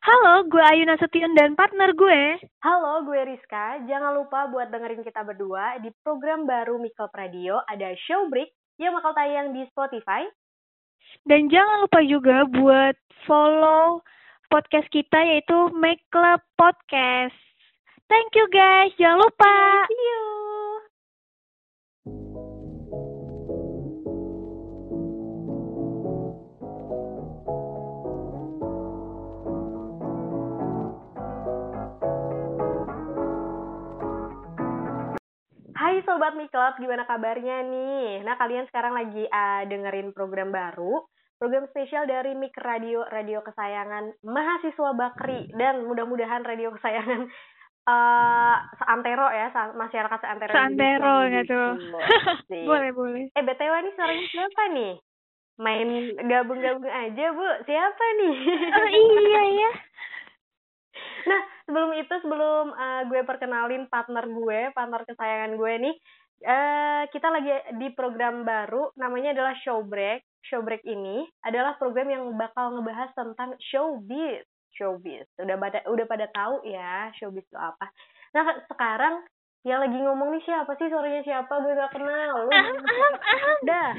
Halo, gue Ayu Nasution dan partner gue. Halo, gue Rizka. Jangan lupa buat dengerin kita berdua di program baru Mikel Radio ada Show Break yang bakal tayang di Spotify. Dan jangan lupa juga buat follow podcast kita yaitu Make Club Podcast. Thank you guys, jangan lupa. See you. Sobat Miklub, gimana kabarnya nih? Nah, kalian sekarang lagi uh, dengerin program baru, program spesial dari Mik Radio, radio kesayangan mahasiswa Bakri, dan mudah-mudahan radio kesayangan uh, seantero ya, masyarakat seantero. Seantero tuh. boleh, boleh. Eh, BTW nih suaranya siapa nih? Main gabung-gabung aja, Bu. Siapa nih? Oh iya ya. Itu, sebelum uh, gue perkenalin partner gue, partner kesayangan gue nih, uh, kita lagi di program baru, namanya adalah Showbreak. Showbreak ini adalah program yang bakal ngebahas tentang showbiz. Showbiz. Udah pada udah pada tahu ya showbiz itu apa. Nah, sekarang yang lagi ngomong nih siapa sih suaranya siapa? Gue gak kenal. Lu Dah.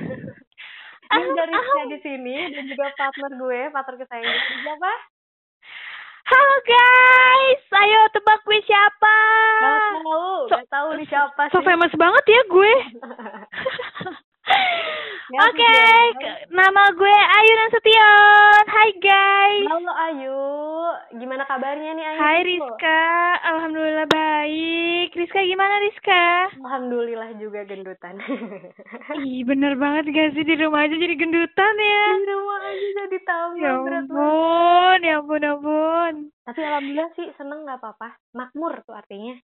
Ini dari di sini dan juga partner gue, partner kesayangan gue. Siapa? Halo guys, ayo tebak gue siapa? Gak tahu, so, gak tahu nih siapa sih. So famous banget ya gue. Ya, Oke, okay, nama gue Ayu Nasution. Hai guys. Halo Ayu, gimana kabarnya nih Ayu? Hai Rizka, alhamdulillah baik. Rizka gimana Rizka? Alhamdulillah juga gendutan. Ih bener banget gak sih di rumah aja jadi gendutan ya? Di rumah aja jadi tambah Ya ampun, ya ampun, ampun. Tapi alhamdulillah sih seneng gak apa-apa. Makmur tuh artinya.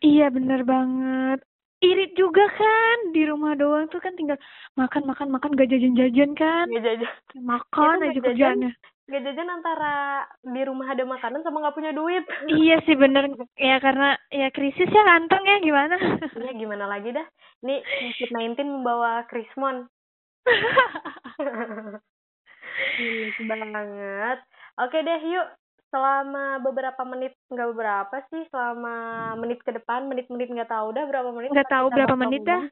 Iya bener banget irit juga kan di rumah doang tuh kan tinggal makan makan makan gak jajan jajan kan. Gak jajan. Makan aja kerjaannya. Gak jajan antara di rumah ada makanan sama nggak punya duit. Iya sih bener. Ya karena ya krisis ya kantong ya gimana? Iya gimana lagi dah. Nih covid 19 membawa krismon. Banget. Oke deh yuk selama beberapa menit nggak beberapa sih selama menit ke depan menit-menit nggak tahu. Dah berapa menit? Nggak tahu berapa menit dah.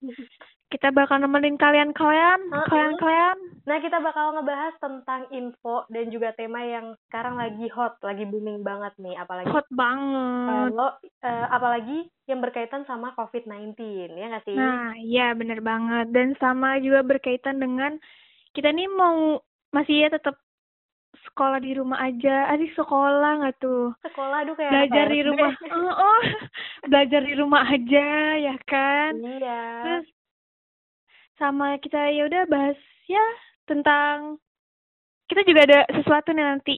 Kita bakal nemenin kalian kalian uh -uh. kalian kalian. Nah kita bakal ngebahas tentang info dan juga tema yang sekarang lagi hot lagi booming banget nih apalagi hot banget. Kalau uh, apalagi yang berkaitan sama COVID-19 ya nggak sih? Nah iya bener banget. Dan sama juga berkaitan dengan kita nih mau masih ya tetap sekolah di rumah aja. Adik sekolah nggak tuh? Sekolah aduh kayak belajar di rumah. oh, oh belajar di rumah aja ya kan? Iya. Terus sama kita ya udah bahas ya tentang kita juga ada sesuatu nih nanti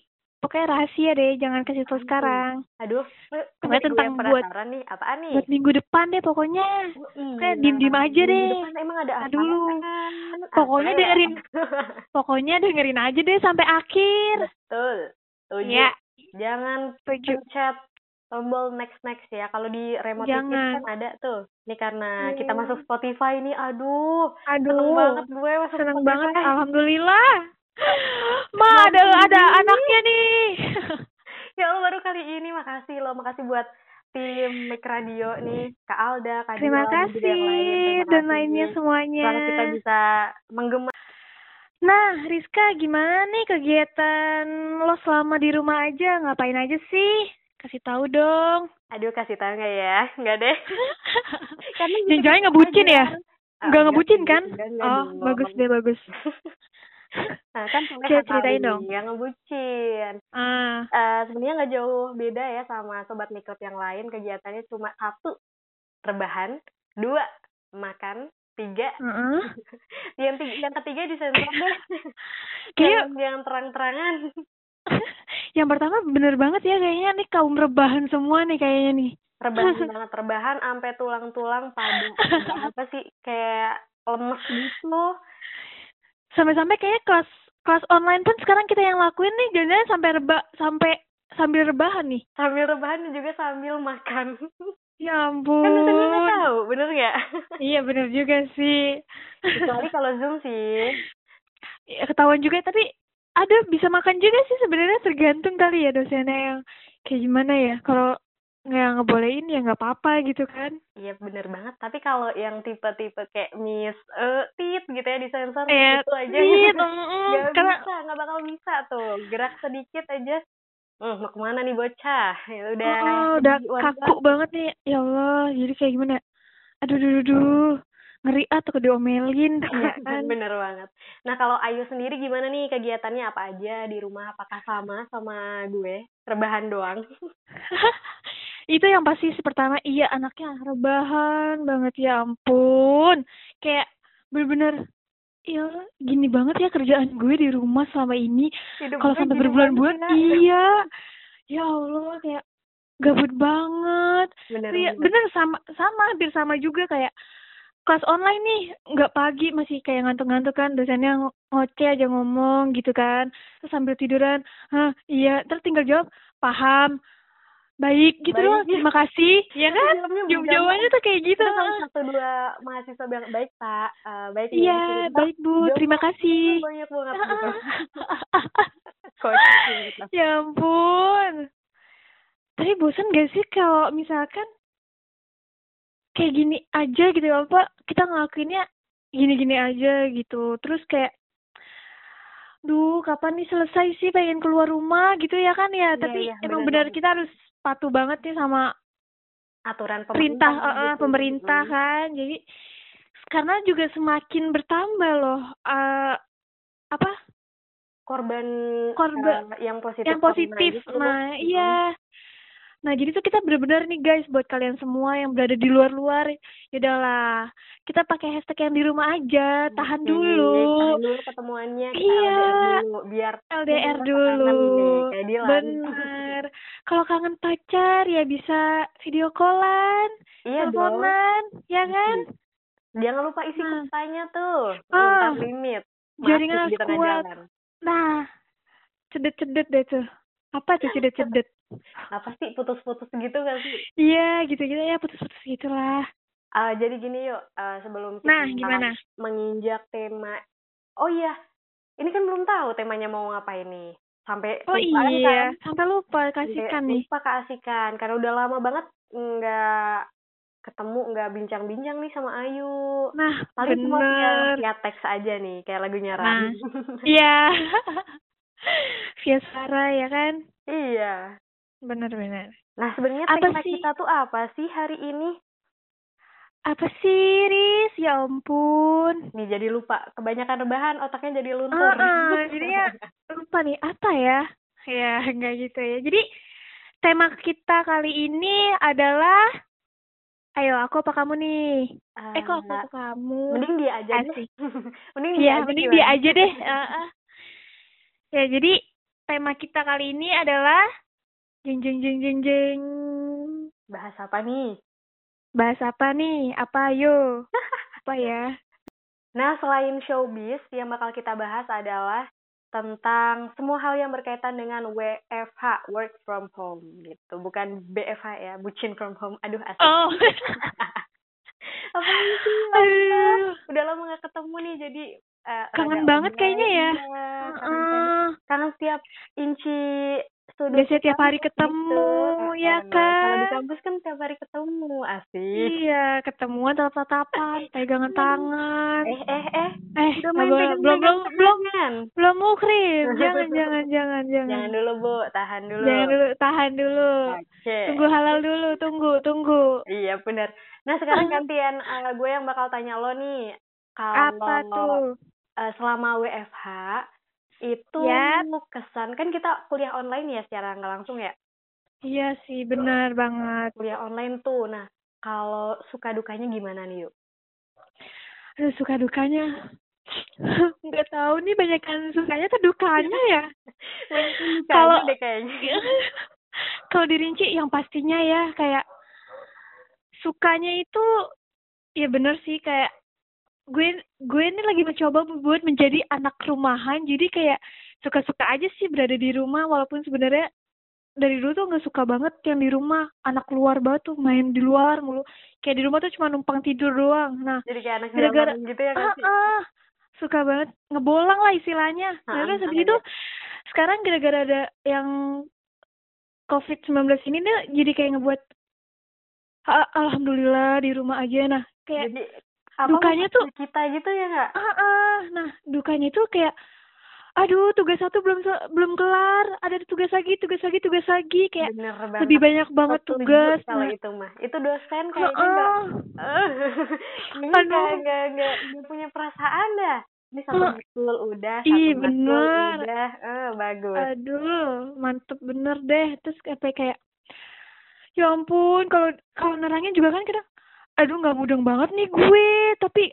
pokoknya rahasia deh jangan kasih tahu sekarang. Aduh pokoknya tentang buat nih? Apaan nih? buat minggu depan deh pokoknya. Oh, iya. kayak diem diem aja minggu deh. depan emang ada apa dulu kan? pokoknya apa dengerin pokoknya dengerin aja deh sampai akhir. Betul. Setuju. Ya. Jangan pencet tombol next next ya. Kalau di remote Jangan. kan ada tuh. Ini karena Hmm. kita masuk Spotify nih aduh aduh. seneng banget gue masuk seneng Spotify. banget alhamdulillah ma ada ada anaknya nih. Ya Allah baru kali ini makasih loh. Makasih buat tim Make Radio nih. Kak Alda Kak terima lain. kasih Terima dan lainnya semuanya. Semoga kita bisa menggema nah Rizka gimana nih kegiatan lo selama di rumah aja? Ngapain aja sih? Kasih tahu dong. Aduh kasih tahu nggak ya? Nggak deh. Karena gitu jangan ngebucin ya? Ah, nggak ngebucin kan? enggak, enggak oh bagus deh bagus nah kan saya ceritain dong. yang ngebucin ah. Eh, sebenarnya nggak jauh beda ya sama sobat mikrop yang lain. Kegiatannya cuma satu rebahan. Dua makan. Tiga heeh. yang tiga, yang ketiga disensor deh. Kayak- yang, yang terang-terangan. Yang pertama bener banget ya kayaknya nih kaum rebahan semua nih kayaknya nih. Rebahan banget. Rebahan sampai tulang-tulang pada apa sih kayak lemes gitu sampai-sampai kayaknya kelas kelas online pun sekarang kita yang lakuin nih jangan sampai reba sampai sambil rebahan nih. Sambil rebahan dan juga sambil makan. Ya kan dosennya nggak ampun tahu bener nggak? Iya bener juga sih. Kecuali kalau zoom sih. Ya, ketahuan juga tapi ada bisa makan juga sih sebenarnya tergantung kali ya dosennya yang kayak gimana ya. Kalau nggak ngebolehin ya nggak apa-apa gitu kan Iya bener banget. Tapi kalau yang tipe-tipe kayak Miss eh tit gitu ya disensor eh gitu aja tit, gitu. mm, Gak karena bisa, nggak bakal bisa tuh. Gerak sedikit aja. Hmm, mau ke mana nih bocah? Ya udah. oh, udah jadi one kaku banget nih ya Allah jadi kayak gimana aduh duh, duh, duh. ngeri ah tuh diomelin ya kan Bener banget. Nah kalau Ayu sendiri gimana nih kegiatannya apa aja di rumah? Apakah sama sama gue? Rebahan doang? itu yang pasti sih pertama iya anaknya rebahan banget ya ampun. Kayak bener-bener ya gini banget ya kerjaan gue di rumah selama ini. Kalau sampai berbulan-bulan ya. iya. Ya Allah kayak gabut banget. Bener, Iya, bener. bener sama sama hampir sama juga kayak kelas online nih nggak pagi masih kayak ngantuk-ngantuk kan dosennya ngo- ngoceh aja ngomong gitu kan. Terus sambil tiduran hah iya. Terus tinggal jawab paham baik gitu Baik. loh terima kasih. Ya kan? Jawab jawabannya tuh kayak gitu kalau satu dua mahasiswa bilang baik pak, Eh, baik Ibu." iya baik bu. Terima kasih. banyak banget gitu. Ya ampun. Tapi bosan gak sih kalau misalkan kayak gini aja gitu apa kita ngelakuinnya gini-gini aja gitu. Terus kayak duh kapan nih selesai sih pengen keluar rumah? gitu ya kan ya. Iya, tapi iya, emang benar. kita harus patuh banget nih sama Aturan perintah pemerintah, eh, eh, gitu. pemerintah Mm. kan jadi karena juga semakin bertambah loh eh apa Korban, Korban- eh, yang positif. yang positif gitu, nah iya nah jadi tuh kita bener-bener nih guys buat kalian semua yang berada di luar-luar. Ya udahlah kita pakai hashtag yang di rumah aja. Tahan Oke, dulu. Tahan dulu ketemuannya, kita Iya. LDR dulu, biar LDR dulu. bener. Kalau kangen pacar ya bisa video callan Iya teleponan ya kan? Jangan lupa isi Nah. kuotanya tuh. Bentar limit. jaringan harus kuat. jalan. nah cedet-cedet deh tuh. Apa tuh cedet-cedet Apa sih putus-putus gitu gak sih? iya gitu-gitu ya putus-putus gitulah Ah, jadi gini yuk, ah, sebelum kita nah gimana menginjak tema. Oh iya, ini kan belum tahu temanya mau ngapain nih. Sampai Oh kelupaan iya, kan? sampai lupa kasihkan nih. Lupa keasikan karena udah lama banget nggak ketemu, nggak bincang-bincang nih sama Ayu. Nah, Paling cuma via, teks aja nih, kayak lagunya Nah. Ran. Iya. Via suara ya kan? iya. Bener-bener. Nah sebenarnya Apa tema sih? kita tuh apa sih hari ini? Apa sih, Riz? Ya ampun. Nih jadi lupa, kebanyakan rebahan otaknya jadi luntur. Ah, ah, jadinya lupa nih, apa ya? Ya, enggak gitu ya. Jadi, tema kita kali ini adalah Ayo, aku apa kamu nih? Eh, kok aku apa kamu? Mending dia aja deh. Asik. mending dia Iya, aja mending gimana? dia aja deh. Ah, ah. Ya, jadi tema kita kali ini adalah jeng jeng jeng jeng jeng. Bahas apa nih? Bahas apa nih? Apa ayo? apa ya? Nah, selain showbiz, yang bakal kita bahas adalah tentang semua hal yang berkaitan dengan WFH, work from home gitu. Bukan BFH ya, bucin from home. Aduh, asik. Oh. Apa sih? Aduh. Udah lama gak ketemu nih, jadi eh, Kangen banget kayaknya ya. Kangen. Heeh. Kangen setiap inci sudut Biasanya tiap hari ketemu, gitu. ya Eh, Kalau di kan? kampus kan tiap hari ketemu, asik. Iya, ketemuan tatap-tatapan, pegangan tangan. Eh, eh, eh. Eh, Udah nggak main pegang belum belum belum belum mukrim. Jangan jangan jangan jangan. Jangan dulu, Bu. Tahan dulu. Jangan dulu, tahan dulu. Oke. Tunggu halal dulu, tunggu, tunggu. Iya, benar. Nah, sekarang gantian eh, gue yang bakal tanya lo nih. Kalau Apa tuh? eh, selama WFH itu Yap. kesan kan kita kuliah online ya secara nggak langsung ya. Iya sih, benar banget. Kuliah online tuh. Nah, kalau suka dukanya gimana nih, yuk? Aduh, suka dukanya. Nggak tahu nih banyak kan sukanya atau dukanya ya. Kalau. Kalau dirinci yang pastinya ya kayak sukanya itu ya bener sih kayak gue gue ini lagi mencoba buat menjadi anak rumahan jadi kayak suka-suka aja sih berada di rumah walaupun sebenarnya dari dulu tuh nggak suka banget yang di rumah anak luar banget tuh main di luar mulu kayak di rumah tuh cuma numpang tidur doang nah Jadi kayak anak Gara-gara- jalanan gitu ya kan ah, sih? ah. suka banget ngebolang lah istilahnya. Nah, terus habis ada. itu sekarang gara-gara ada yang COVID-19 ini nih jadi kayak ngebuat "Ah, alhamdulillah di rumah aja. Nah, kayak Jadi apa dukanya tuh kita gitu ya nggak? ah, ah. nah dukanya tuh kayak aduh tugas satu belum belum kelar, ada tugas lagi, tugas lagi, tugas lagi kayak Bener banget. lebih banyak banget Setuju tugas. kalau Nah, itu mah. Itu dosen kayaknya nggak kayaknya Aduh. nggak nggak punya perasaan dah. Ini satu Heeh. matkul udah, satu matkul bener. udah, eh bagus. Aduh, mantep bener deh. Terus kayak kayak, ya ampun, kalau kalau nerangin juga kan kadang, aduh nggak mudeng banget nih gue, tapi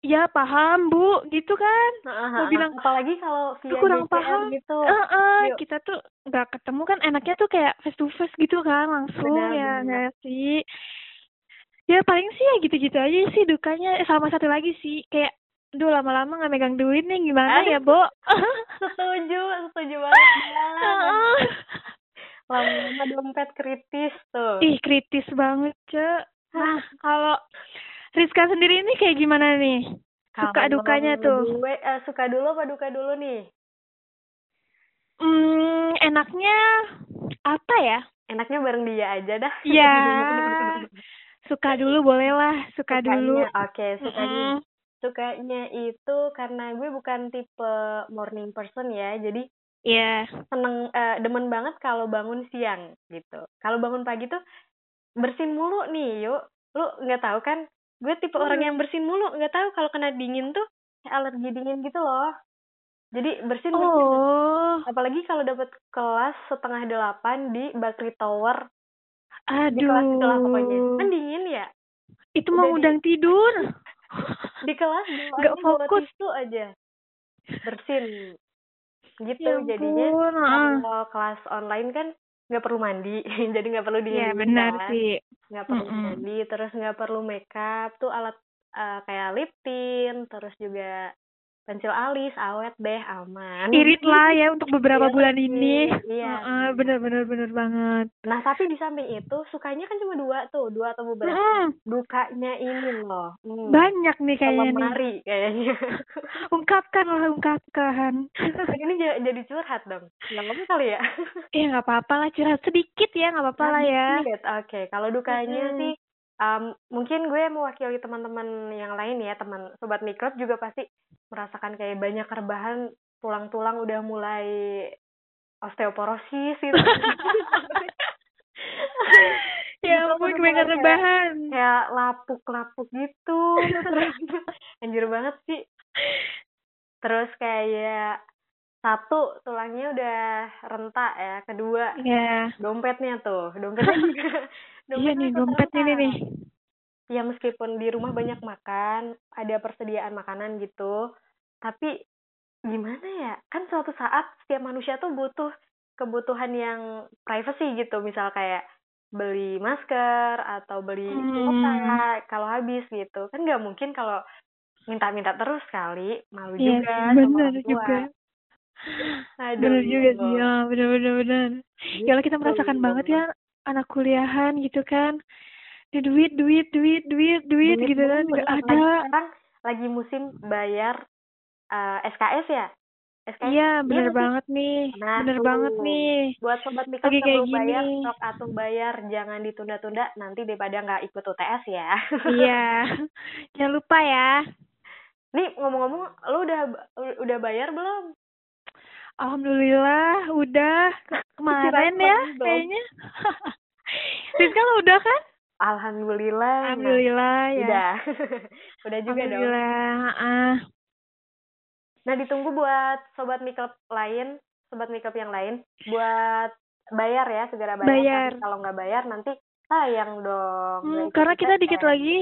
ya paham bu, gitu kan? Heeh. bilang, apalagi kalau via kurang DCR paham. gitu. Heeh, Yuk. kita tuh nggak ketemu kan enaknya tuh kayak face to face gitu kan langsung Benar, ya nggak sih? Ya paling sih ya gitu-gitu aja sih dukanya. Eh, Sama satu lagi sih kayak, duh lama-lama nggak megang duit nih gimana ya, Bo? Setuju, setuju banget. Lama-lama dompet kritis tuh. Ih, kritis banget, Cek. Nah, kalau Rizka sendiri ini kayak gimana nih? Suka dukanya tuh. Gue eh, suka dulu apa duka dulu nih? Hmm, enaknya apa ya? Enaknya bareng dia aja dah. Ya, suka dulu boleh lah, suka dulu. Sukanya, Oke, sukanya. Mm-mm. Sukanya itu karena gue bukan tipe morning person ya. Jadi Iya. seneng eh, demen banget kalau bangun siang gitu. Kalau bangun pagi tuh bersin mulu nih, yuk. Lu nggak tahu kan? Gue tipe orang Hmm. yang bersin mulu, nggak tahu kalau kena dingin tuh kayak alergi dingin gitu loh. Jadi bersin bersin. Oh, Apalagi kalau dapat kelas setengah delapan di Bakri Tower di aduh. kelas itulah pokoknya. Kan dingin ya. Itu mau di- undang tidur. Di kelas Nggak fokus. tisu aja. Bersin. Gitu Ya jadinya. ampun, heeh. Kalau kelas online kan nggak perlu mandi, jadi nggak perlu dingin Iya, benar sih. nggak perlu Mm-mm. mandi, terus nggak perlu makeup tuh alat eh, kayak lip tint, terus juga pensil alis, awet deh, aman. Irit lah ya untuk beberapa Iya, bulan iya, ini. iya. Heeh, bener-bener bener banget. Nah tapi di samping itu sukanya kan cuma dua tuh, dua atau beberapa. Mm, Dukanya ini loh, hmm, banyak nih kayaknya nih. lemari kayaknya. Ungkapkan lah, ungkapkan. ini jadi curhat dong, nggak apa kali ya? Ya nggak apa-apa lah, curhat sedikit ya, nggak apa-apa lah ya. Oke, kalau dukanya Mm-mm. sih um, mungkin gue mewakili teman-teman yang lain ya, teman sobat mikrop juga pasti merasakan kayak banyak rebahan, tulang-tulang udah mulai osteoporosis gitu. Ya Gitu, ampun, kebanyakan rebahan. Kayak lapuk-lapuk gitu. Terus anjir banget sih. Terus kayak satu tulangnya udah rentak ya, kedua Ya, dompetnya tuh, dompetnya juga iya dompetnya nih, ikut dompet ini rentak. nih. Ya meskipun di rumah banyak makan ada persediaan makanan gitu tapi gimana ya kan suatu saat setiap manusia tuh butuh kebutuhan yang privacy gitu misal kayak beli masker atau beli Hmm. kuota kalau habis gitu kan nggak mungkin kalau minta-minta terus kali malu Iya juga sama tua juga. aduh Bener juga sih, gitu. ya, bener-bener bener. Ya kita Gitu. merasakan banget ya anak kuliahan gitu kan. Di duit, duit, duit, duit, duit Duit gitu kan, nggak Lagi ada. sekarang lagi musim bayar eh, SKS ya SKS Iya, bener sih? banget nih, Nah, bener tuh. banget nih. buat sobat mikro Lagi kayak sebelum bayar gini. stok atuh bayar jangan ditunda-tunda nanti daripada nggak ikut UTS ya Iya, jangan lupa ya. nih ngomong-ngomong lu udah udah bayar belum Alhamdulillah, udah kemarin ya kayaknya. Rizka lo udah kan? Alhamdulillah Nah, Alhamdulillah ya. udah udah juga dong Alhamdulillah. ah. nah ditunggu buat sobat mikro lain sobat mikro yang lain buat bayar ya segera bayar, Bayar. Tapi kalau nggak bayar nanti sayang dong Hmm, karena kita UTS. dikit lagi,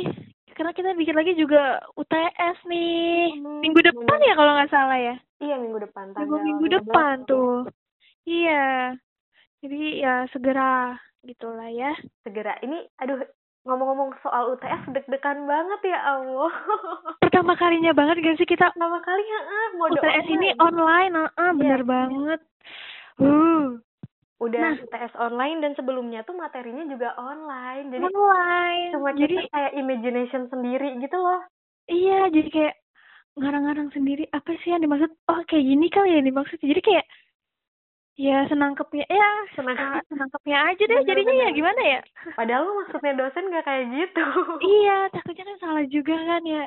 karena kita dikit lagi juga UTS nih. Hmm, Minggu depan bener. ya kalau nggak salah ya. iya minggu depan Minggu tanggal minggu 15 depan ya. tuh. Iya. Jadi ya segera gitulah ya. segera ini aduh ngomong-ngomong soal UTS deg-degan banget ya Allah Pertama kalinya banget gak sih kita pertama kali ya ah, mau UTS ini online. online, ah, bener Iya. banget. Uh, udah Nah. UTS online dan sebelumnya tuh materinya juga online jadi online. cuma Jadi kita kayak imagination sendiri gitu loh iya, jadi kayak ngarang-ngarang sendiri apa sih yang dimaksud oh kayak gini kali ya dimaksud jadi kayak ya senangkepnya ya Senangkep. senangkepnya aja deh jadinya ya Bener-bener. gimana ya Padahal lu maksudnya dosen gak kayak gitu. iya takutnya kan salah juga kan ya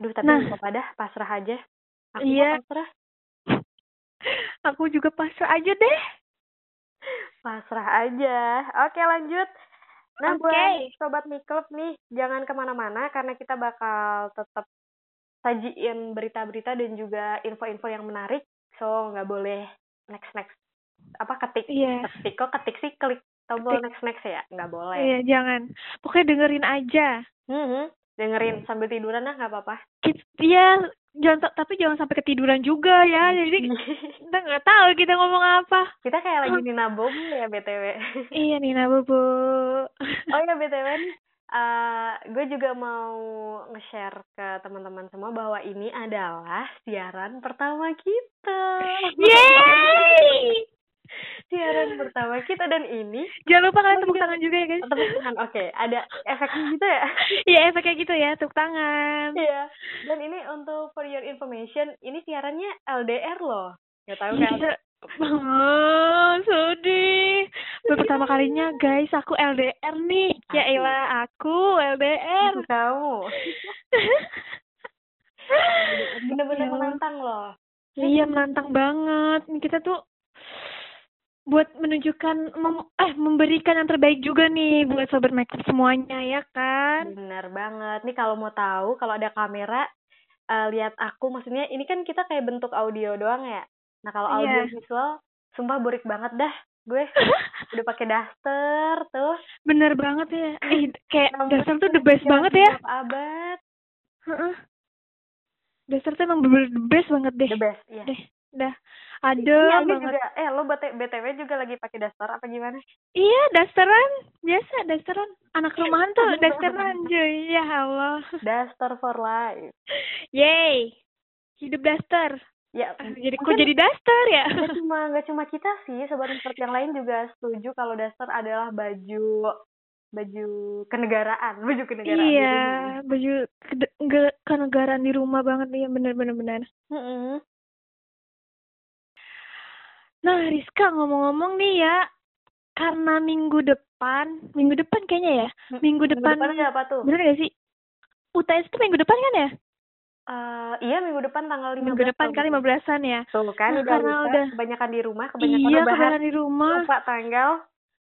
Duh, tapi Nah. dah, pasrah aja. Aku Iya. pasrah. aku juga pasrah aja deh Pasrah aja. Oke, lanjut. Nah, Oke. buat Sobat Miklub nih, jangan ke mana-mana karena kita bakal tetap sajiin berita-berita dan juga info-info yang menarik. So, nggak boleh next-next. Apa, ketik. iya Ketik, kok ketik sih klik tombol Ketik. next-next ya? Nggak boleh. iya jangan pokoknya dengerin aja Mhm. Dengerin sambil tiduran dah, nggak apa-apa. Iya jangan tapi jangan sampai ketiduran juga ya jadi kita nggak tahu kita ngomong apa kita kayak lagi Nina Bobo ya, BTW. iya Nina Bobo Oh ya BTW nih, eh, gue juga mau nge-share ke teman-teman semua bahwa ini adalah siaran pertama kita. Yeay! siaran pertama kita dan ini Jangan lupa kalian tepuk tangan juga ya guys. tepuk tangan. Oke, ada efeknya gitu ya. Iya efek kayak gitu ya, tepuk tangan. Iya. Dan ini untuk for your information, ini siarannya LDR loh. Gak tahu kan? Oh, sedih. Pertama kalinya guys, aku LDR nih. Ya Asik. elah, aku LDR. Aku kamu. Bener-bener Ya. menantang loh. Iya, menantang banget. Nih, Kita tuh buat menunjukkan mem- eh memberikan yang terbaik juga nih buat sobat makeup semuanya ya kan? Bener banget. Nih kalau mau tahu, kalau ada kamera, eh, lihat aku. Maksudnya ini kan kita kayak bentuk audio doang ya. Nah kalau audio Iya. visual, sumpah burik banget dah. Gue udah pakai daster tuh. Bener banget ya. Eh, kayak Rambut dasar tuh the best banget ya. Abad. Heeh. Dasar tuh emang bener the best banget deh. The best, iya. Deh, dah. Adem Angga banget. juga, eh lo BT- BTW juga lagi pakai daster apa gimana? Iya, dasteran. Biasa, dasteran. Anak rumahan tuh dasteran, cuy. Ya Allah. Daster for life. Yeay. Hidup daster. Ya, jadi kok jadi daster ya? nggak cuma nggak cuma kita sih, sobat expert yang lain juga setuju kalau daster adalah baju baju kenegaraan, baju kenegaraan. Iya, baju ke- kenegaraan di rumah banget nih, bener-bener bener. Mm-mm. Nah, Rizka ngomong-ngomong nih ya, karena minggu depan, minggu depan kayaknya ya, minggu depan, ada apa tuh? bener gak sih? UTS itu minggu depan kan ya? Eh, iya minggu depan tanggal 15 Minggu depan kan 15-an ya? Tuh kan Nah, udah karena lupa, udah- kebanyakan di rumah, kebanyakan Iya, kebanyakan di rumah, lupa tanggal.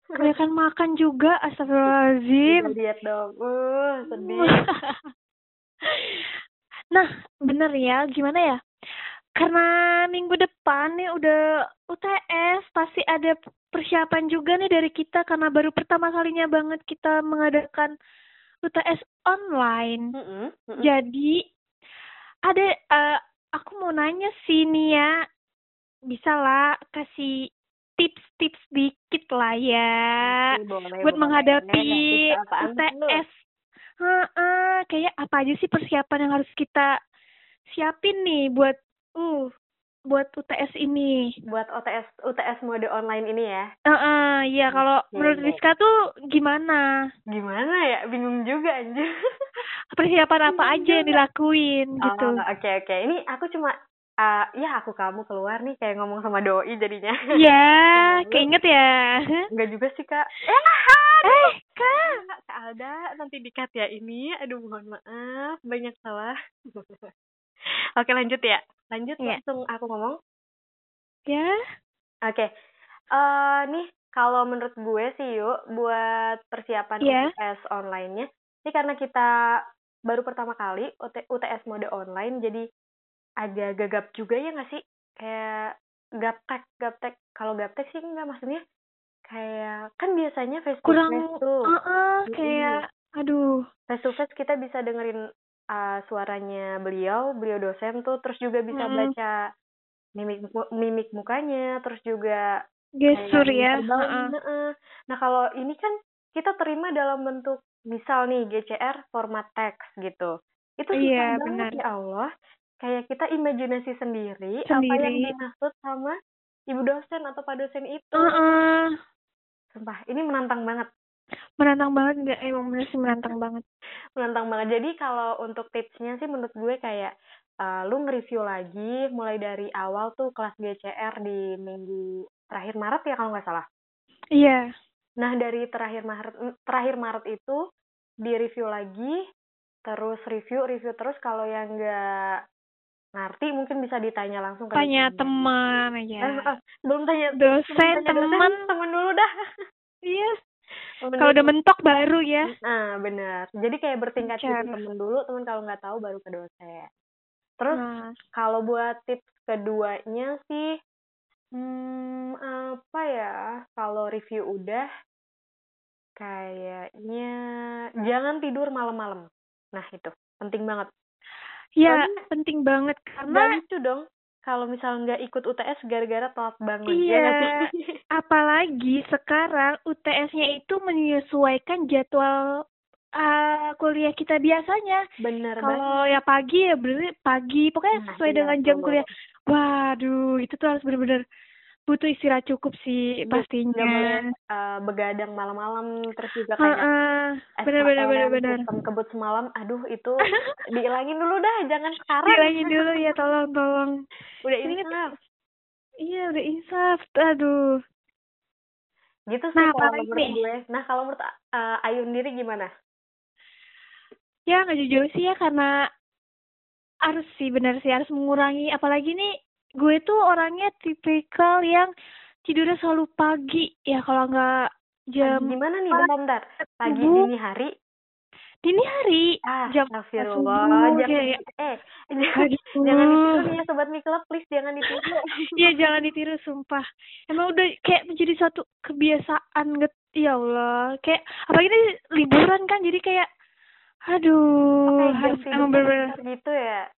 kebanyakan makan juga, astagfirullahaladzim. Udah diet dong. Uh, sedih. nah, bener ya, gimana ya? Karena minggu depan nih udah UTS, pasti ada persiapan juga nih dari kita karena baru pertama kalinya banget kita mengadakan UTS online. Mm-mm, mm-mm. Jadi ada eh, aku mau nanya sih nih ya, bisa lah kasih tips-tips dikit lah ya boleh, buat boleh. menghadapi? UTS. Heeh, kayak apa aja sih persiapan yang harus kita siapin nih buat uh buat UTS ini. buat OTS UTS mode online ini ya. Heeh, iya kalau Oke. menurut Rizka tuh gimana? Gimana ya? Bingung juga anjir. Persiapan apa aja yang dilakuin gitu. Oh, oke oke. Ini aku cuma ah, ya aku kamu keluar nih kayak ngomong sama doi jadinya. Iya, Lalu- keinget ya. Enggak juga sih, Kak. Eh, Eh, Kak. Kak, Kak Alda nanti dikat ya ini. Aduh, mohon maaf, banyak salah. Oke, lanjut ya. Lanjut Iya. langsung aku ngomong. Ya. Oke. Eh nih kalau menurut gue sih yuk buat persiapan Iya. UTS online-nya. Ini karena kita baru pertama kali UT- UTS mode online jadi agak gagap juga ya nggak sih? Kayak gaptek, gaptek. Kalau gaptek sih enggak maksudnya kayak kan biasanya face to Kurang face tuh. Heeh, kayak aduh. Face to face kita bisa dengerin uh, suaranya beliau, beliau dosen tuh terus juga bisa Mm. baca mimik mimik mukanya, terus juga Gestur ya. Heeh. heeh. Nah, kalau ini kan kita terima dalam bentuk misal nih GCR format teks gitu. Itu susah Iya, banget benar. ya Allah. Kayak kita imajinasi sendiri, apa yang Sendiri. dimaksud sama ibu dosen atau pak dosen itu. Heeh. Sumpah, ini menantang banget. Menantang banget nggak? Emang bener sih menantang banget. Menantang banget. Jadi kalau untuk tipsnya sih menurut gue kayak uh, lu nge-review lagi mulai dari awal tuh kelas GCR di minggu terakhir Maret ya kalau nggak salah? Iya. Nah dari terakhir Maret terakhir Maret itu di review lagi terus review review terus. Kalau yang nggak ngerti mungkin bisa ditanya langsung ke tanya teman aja. Eh, eh, belum tanya dosen teman teman dulu dah. Iya kalau udah mentok baru ya. Nah benar jadi kayak bertingkat gitu temen dulu temen kalau nggak tahu baru ke dosen. Terus nah. kalau buat tips keduanya sih hmm, apa ya kalau review udah kayaknya jangan tidur malam-malam. Nah itu penting banget. Ya, penting banget karena itu dong. Kalau misal nggak ikut UTS gara-gara telat bangun. Ya iya. Ya apalagi sekarang UTS-nya itu menyesuaikan jadwal uh, kuliah kita biasanya. Bener Kalau ya pagi ya berarti pagi. Pokoknya nah, sesuai iya, dengan jam kuliah. Waduh, itu tuh harus bener-bener butuh istirahat cukup sih pastinya. Gak boleh uh, begadang malam-malam terus juga kayak uh, uh, bener bener bener. kebut semalam, aduh itu dihilangin dulu dah, jangan sekarang. Dihilangin dulu ya, tolong tolong. Udah insaf. Iya udah insaf, aduh. Gitu sih nah, kalau menurut gue. Nah kalau menurut uh, Ayu sendiri gimana? Ya nggak jujur sih ya karena harus sih benar sih harus mengurangi apalagi nih gue tuh orangnya tipikal yang tidurnya selalu pagi. Ya kalau nggak jam gimana nih? Bentar bentar. Pagi subuh. dini hari? Dini hari? Ah, jam subuh jangan, kayak, eh jangan, jangan ditiru ya sobat miklub please. Jangan ditiru. Iya jangan ditiru sumpah. Emang udah kayak menjadi suatu kebiasaan get ya Allah. Kayak apa ini liburan kan jadi kayak aduh harus emang bener-bener gitu ya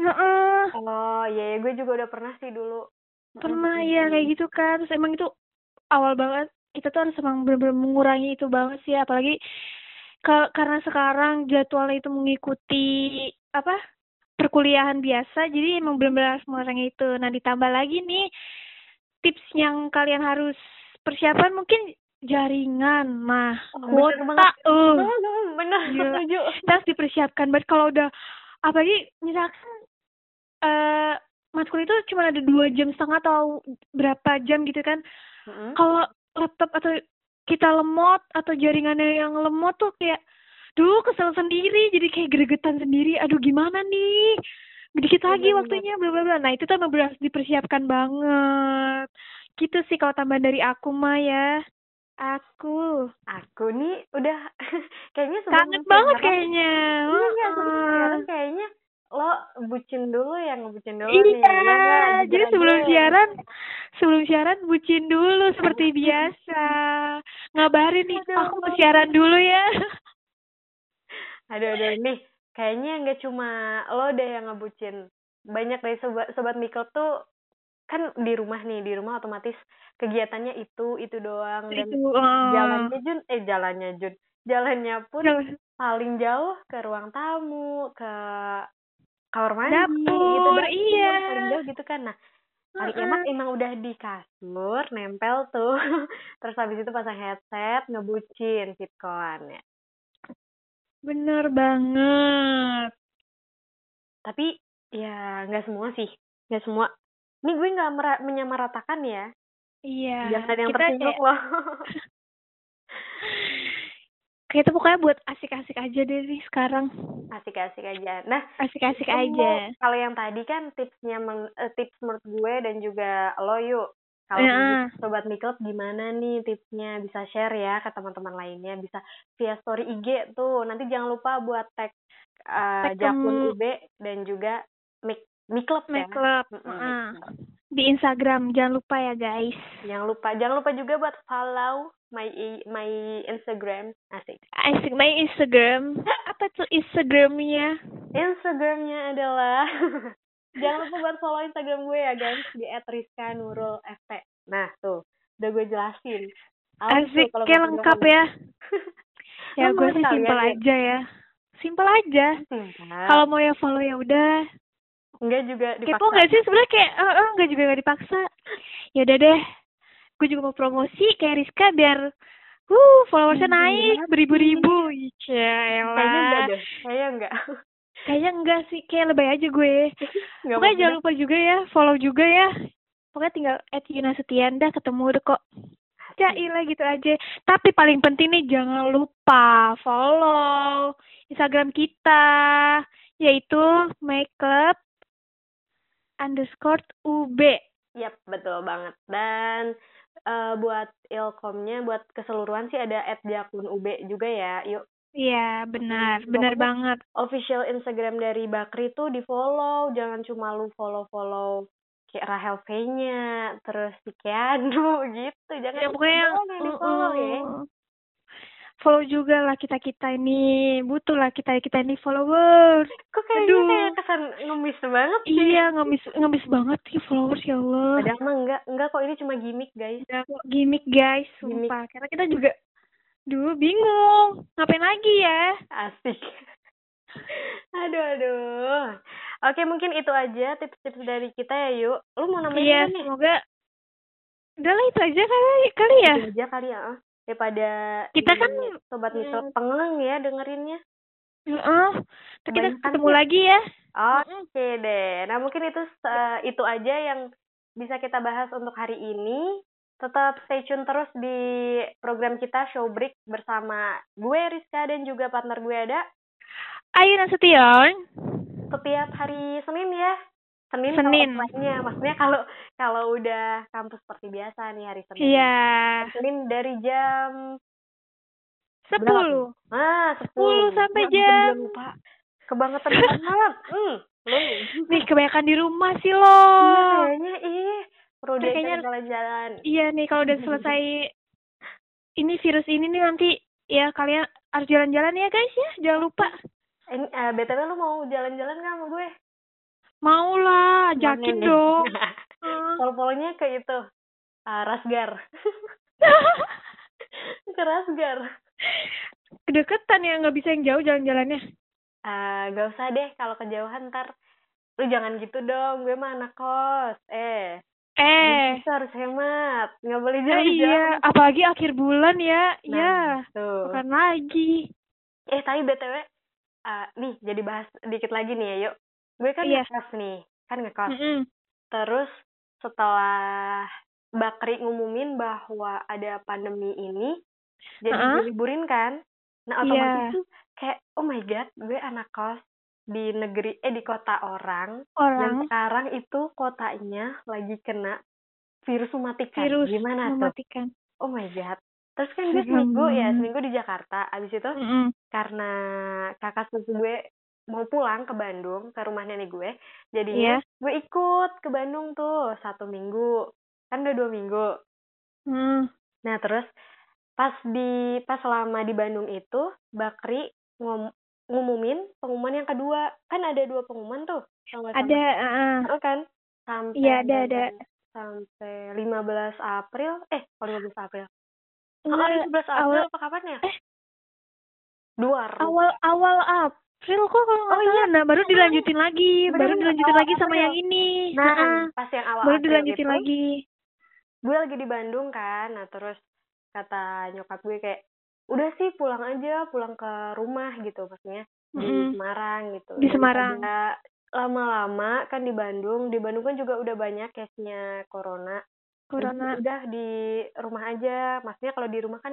Heeh. Oh, iya ya, gue juga udah pernah sih dulu. Pernah ya kayak gitu kan. Terus emang itu awal banget kita tuh harus emang benar-benar mengurangi itu banget sih. Apalagi ke, karena sekarang jadwalnya itu mengikuti apa perkuliahan biasa jadi emang benar-benar harus mengurangi itu. Nah ditambah lagi nih tips yang kalian harus persiapan mungkin jaringan mah oh, kuota uh bener setuju. Harus dipersiapkan. Buat kalau udah apalagi misalkan uh, matkul itu cuma ada dua jam setengah atau berapa jam gitu kan. Mm-hmm. kalau laptop atau kita lemot atau jaringannya yang lemot tuh kayak duh kesel sendiri. Jadi kayak gregetan sendiri. Aduh gimana nih? Dikit lagi waktunya. bla bla bla. Nah itu tuh emang harus dipersiapkan banget. Gitu sih kalau tambahan dari aku mah ya. Aku aku nih udah kayaknya sangat banget kayaknya. Iya, uh. kayaknya lo bucin dulu ya ngebucin dulu iya, nih. jadi sebelum dulu. siaran sebelum siaran bucin dulu seperti biasa. Ngabarin nih, aduh. aku mau siaran dulu ya. Aduh, aduh, nih kayaknya nggak cuma lo deh yang ngebucin. Banyak dari sobat sobat Mikel tuh kan di rumah nih, di rumah otomatis kegiatannya itu itu doang dan itu, uh... jalannya Jun eh jalannya Jun jalannya pun Jalan. paling jauh ke ruang tamu ke kamar mandi dapur gitu dapur, iya. jauh gitu kan. Nah hari uh-uh. emak emang udah di kasur nempel tuh. Terus habis itu pasang headset ngebucin sitcom ya. Bener banget. Tapi ya nggak semua sih. Nggak semua. Ini gue nggak menyamaratakan ya. Iya. Jangan yang tersinggung kayak... loh kayak itu pokoknya buat asik-asik aja deh nih sekarang asik-asik aja nah asik-asik aja kalau yang tadi kan tipsnya men, uh, tips menurut gue dan juga lo yuk kalau ya. sobat miklub gimana nih tipsnya bisa share ya ke teman-teman lainnya bisa via story IG tuh nanti jangan lupa buat tag uh, Jakun UB dan juga Mik Miklub ya. Mm -hmm. uh. Di Instagram. Jangan lupa ya guys. Jangan lupa, jangan lupa juga buat follow my my Instagram. Asik. Asik my Instagram. Apa tuh Instagramnya? Instagramnya adalah jangan lupa buat follow Instagram gue ya guys. Di @rizka_nurul_ft nah tuh. Udah gue jelasin. Awas asik. kayak lengkap ya. Ya gue sih simpel ya, aja ya. Simpel aja. Kalau mau ya follow ya udah Enggak juga dipaksa. Kepo nggak sih sebenarnya kayak uh, uh, enggak juga gak dipaksa. Ya udah deh, gue juga mau promosi kayak Rizka biar Uh, followersnya Gila. naik beribu-ribu. Iya, Kayaknya enggak deh. Kayaknya enggak. Kayaknya enggak sih, kayak lebay aja gue. Enggak Pokoknya jangan lupa juga ya, follow juga ya. Pokoknya tinggal at Yuna Setian dah ketemu udah kok. Jailah gitu aja. Tapi paling penting nih jangan lupa follow Instagram kita yaitu makeup underscore ub. Yap, betul banget. Dan eh, buat ilkomnya, buat keseluruhan sih ada at Jakun UB juga ya. Yuk, Iya benar, Hmm, benar banget. official Instagram dari Bakri tuh di follow. Jangan cuma lu follow-follow kayak Rahel V-nya, terus si Keanu gitu. Jangan Ya pokoknya yang di follow ya. Follow juga lah kita kita ini butuh lah kita kita ini followers. Kok kayaknya Aduh. kayak kesan ngemis banget sih. Iya ngemis ngemis banget sih followers ya Allah. Padahal mah enggak, enggak kok ini cuma gimmick guys. Udah kok gimmick guys, Gimmick. sumpah. Karena kita juga dulu bingung ngapain lagi ya. Asik. aduh, aduh. Oke, mungkin itu aja tips-tips dari kita ya, yuk. Lu mau nambahin Iya, semoga udah lah itu aja kali kali ya. Itu aja kali ya. Daripada Kita kan sobat hmm. misal pengeng ya dengerinnya. Heeh. Ntar kita ketemu sih. lagi ya. Oke deh. Nah, mungkin itu eh, itu aja yang bisa kita bahas untuk hari ini. Tetap stay tune terus di program kita Showbreak bersama gue Rizka dan juga partner gue ada Ayo Nasution. setiap hari Senin ya. Senin, Senin. Maksudnya kalau kalau udah kampus seperti biasa nih hari Senin. Iya. Senin dari jam Sepuluh. ah 10, 10 sampai jam- gue lupa. Kebangetan banget. Hmm. Nih kebanyakan di rumah sih Iya, lo. kayaknya ih perlu kayaknya- jalan-jalan. Iya nih kalau udah selesai ini virus ini nih nanti ya kalian harus jalan-jalan ya guys ya. Jangan lupa. Eh, BTW lu mau jalan-jalan nggak sama gue? Mau lah, Mana nih? dong. Hmm. Follow-follownya ke itu. Ah, Rasgar. ke Rasgar. Kedeketan ya nggak bisa yang jauh jalan-jalannya. Ah, gak usah deh kalau kejauhan ntar lu jangan gitu dong gue mah anak kos eh Eh, kita harus hemat nggak boleh eh, jauh-jauh iya, apalagi akhir bulan ya. Nah, ya, tuh bukan lagi. eh tapi btw ah, nih jadi bahas dikit lagi nih ya yuk gue kan Iya. ngekos nih kan ngekos Mm-mm. terus setelah Bakri ngumumin bahwa ada pandemi ini jadi Uh-uh. diliburin kan nah Iya. otomatis tuh kayak oh my god gue anak kos di negeri eh di kota orang dan Orang sekarang itu kotanya lagi kena virus mematikan virus gimana tuh mematikan. oh my god terus kan gue seminggu ya seminggu di Jakarta abis itu Mm-mm. karena kakak sepupu gue mau pulang ke Bandung ke rumah nenek gue jadi Iya. gue ikut ke Bandung tuh satu minggu kan udah dua minggu Hmm. nah terus pas di pas selama di Bandung itu Bakri ngom- ngumumin pengumuman yang kedua kan ada dua pengumuman tuh kalau nggak salah. Ada, uh, kan sampai Iya, ada, ada. sampai 15 April eh oh 15 April oh, enggak, 15 April awal- apa kapan ya eh. dua awal awal April kok kalau nggak Oh, iya. salah. Nah, baru dilanjutin lagi, Bener, baru dilanjutin lagi sama April. yang ini. nah pas yang awal baru April dilanjutin itu, lagi. gue lagi di Bandung kan nah terus kata nyokap gue kayak udah sih pulang aja pulang ke rumah gitu maksudnya di Mm-mm. Semarang gitu Di Semarang. Lama-lama kan di Bandung di Bandung kan juga udah banyak case-nya corona Corona. Jadi udah di rumah aja maksudnya kalau di rumah kan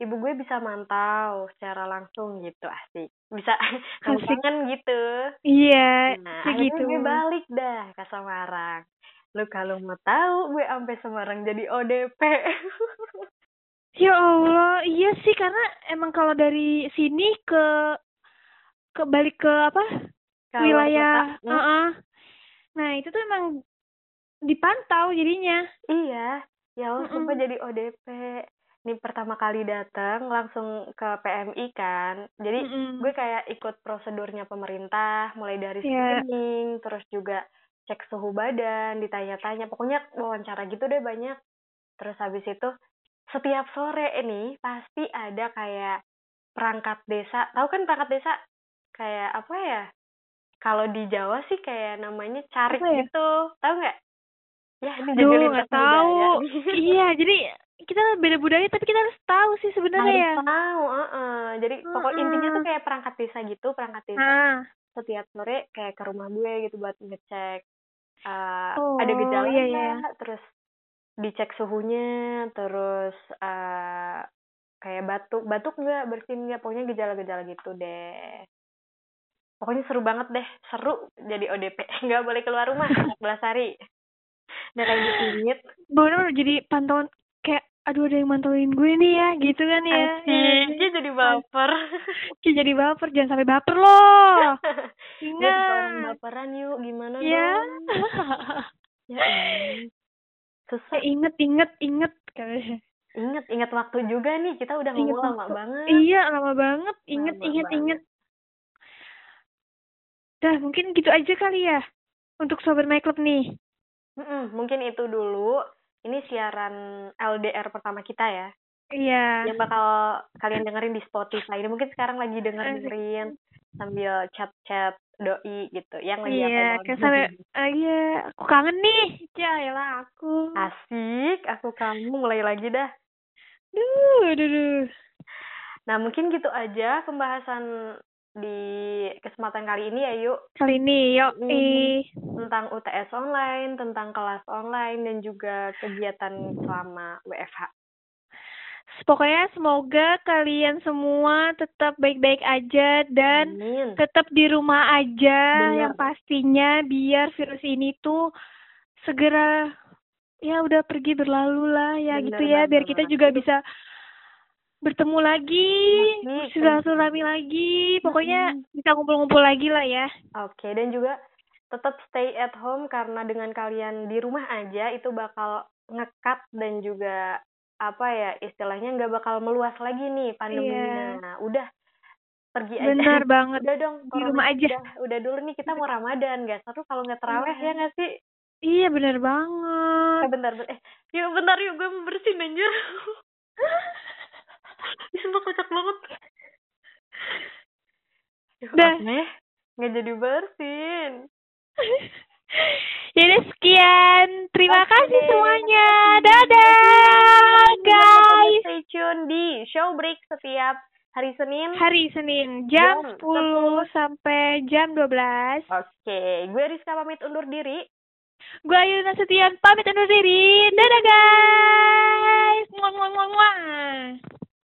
ibu gue bisa mantau secara langsung gitu asik bisa kangen gitu Iya, nah kayak akhirnya gitu. gue balik dah ke Semarang lu kalau mau tahu gue sampai Semarang jadi ODP Ya Allah, iya sih karena emang kalau dari sini ke ke balik ke apa? Kalau wilayah, kota, hmm, Heeh. Nah, itu tuh emang dipantau jadinya. iya ya Allah Mm-mm. sumpah jadi ODP nih pertama kali datang langsung ke PMI kan. Jadi Mm-mm. gue kayak ikut prosedurnya pemerintah mulai dari Iya. screening terus juga cek suhu badan ditanya-tanya. Pokoknya wawancara gitu deh banyak. Terus habis itu setiap sore ini pasti ada kayak perangkat desa. Tahu kan perangkat desa? Kayak apa ya? Kalau di Jawa sih kayak namanya carik Apa ya? gitu. Tahu nggak? Ya ini lintas nggak tahu. iya, jadi kita beda budaya tapi kita harus tahu sih sebenarnya ya. tahu uh jadi pokok Mm-mm. intinya tuh kayak perangkat desa gitu perangkat desa Ah, setiap sore kayak ke rumah gue gitu buat ngecek uh, Oh, ada gejala iya, iya. terus dicek suhunya terus uh, kayak batuk batuk nggak bersin nggak pokoknya gejala-gejala gitu deh pokoknya seru banget deh seru jadi ODP nggak boleh keluar rumah 14 hari udah kayak gitu bener jadi pantauan aduh ada yang mantauin gue nih ya gitu kan ya. Asik, dia jadi baper Ci, jadi baper jangan sampai baper loh. Ingat. baperan yuk gimana Ya. dong ya susah Eh, inget inget inget Ingat, ingat waktu juga nih. Kita udah Ingat ngomong lama waktu. banget. Iya, lama banget. Inget, Lama inget, banget. inget. Dah, mungkin gitu aja kali ya. Untuk Sobat My Club nih. Mm-mm, mungkin itu dulu. Ini siaran LDR pertama kita ya. Iya. Yang bakal kalian dengerin di Spotify. Ini mungkin sekarang lagi denger-dengerin sambil chat-chat doi gitu. Yang lagi Iya, apa sampai, ah, iya, aku kangen nih. Ya, yalah aku. Asik, aku kamu mulai lagi dah. Duh, duh, duh. Nah, mungkin gitu aja pembahasan di kesempatan kali ini ya, yuk. Kali ini, yuk. Mm. ih. tentang UTS online, tentang kelas online, dan juga kegiatan selama WFH. Pokoknya semoga kalian semua tetap baik-baik aja dan Amin. tetap di rumah aja Benar. yang pastinya biar virus ini tuh segera ya udah pergi berlalu lah ya Benar gitu ya biar kita juga bisa bertemu lagi silaturahmi lagi pokoknya bisa ngumpul-ngumpul lagi lah ya Oke, dan juga tetap stay at home karena dengan kalian di rumah aja itu bakal ngekat dan juga apa ya istilahnya nggak bakal meluas lagi nih pandeminya. Iya. Udah pergi aja. benar banget Udah dong, Di rumah aja. Udah, udah dulu nih kita mau Ramadan, guys. Seru kalau nggak terawih Iya. ya nggak sih? iya benar Eh, banget bentar, bentar. Eh, yuk bentar yuk gue mau bersihin anjir. Ih, sumpah kocak banget. Duh, Dah. aneh. Nggak jadi bersin. Jadi sekian. Terima Oke. kasih semuanya. Dadah, guys. Stay tune di show break setiap hari Senin. Hari Senin jam Jam 10 sampai jam 12. Oke, gue Rizka pamit undur diri. Gue Ayu Nasution pamit undur diri. Dadah guys. Muah, muah, muah, muah.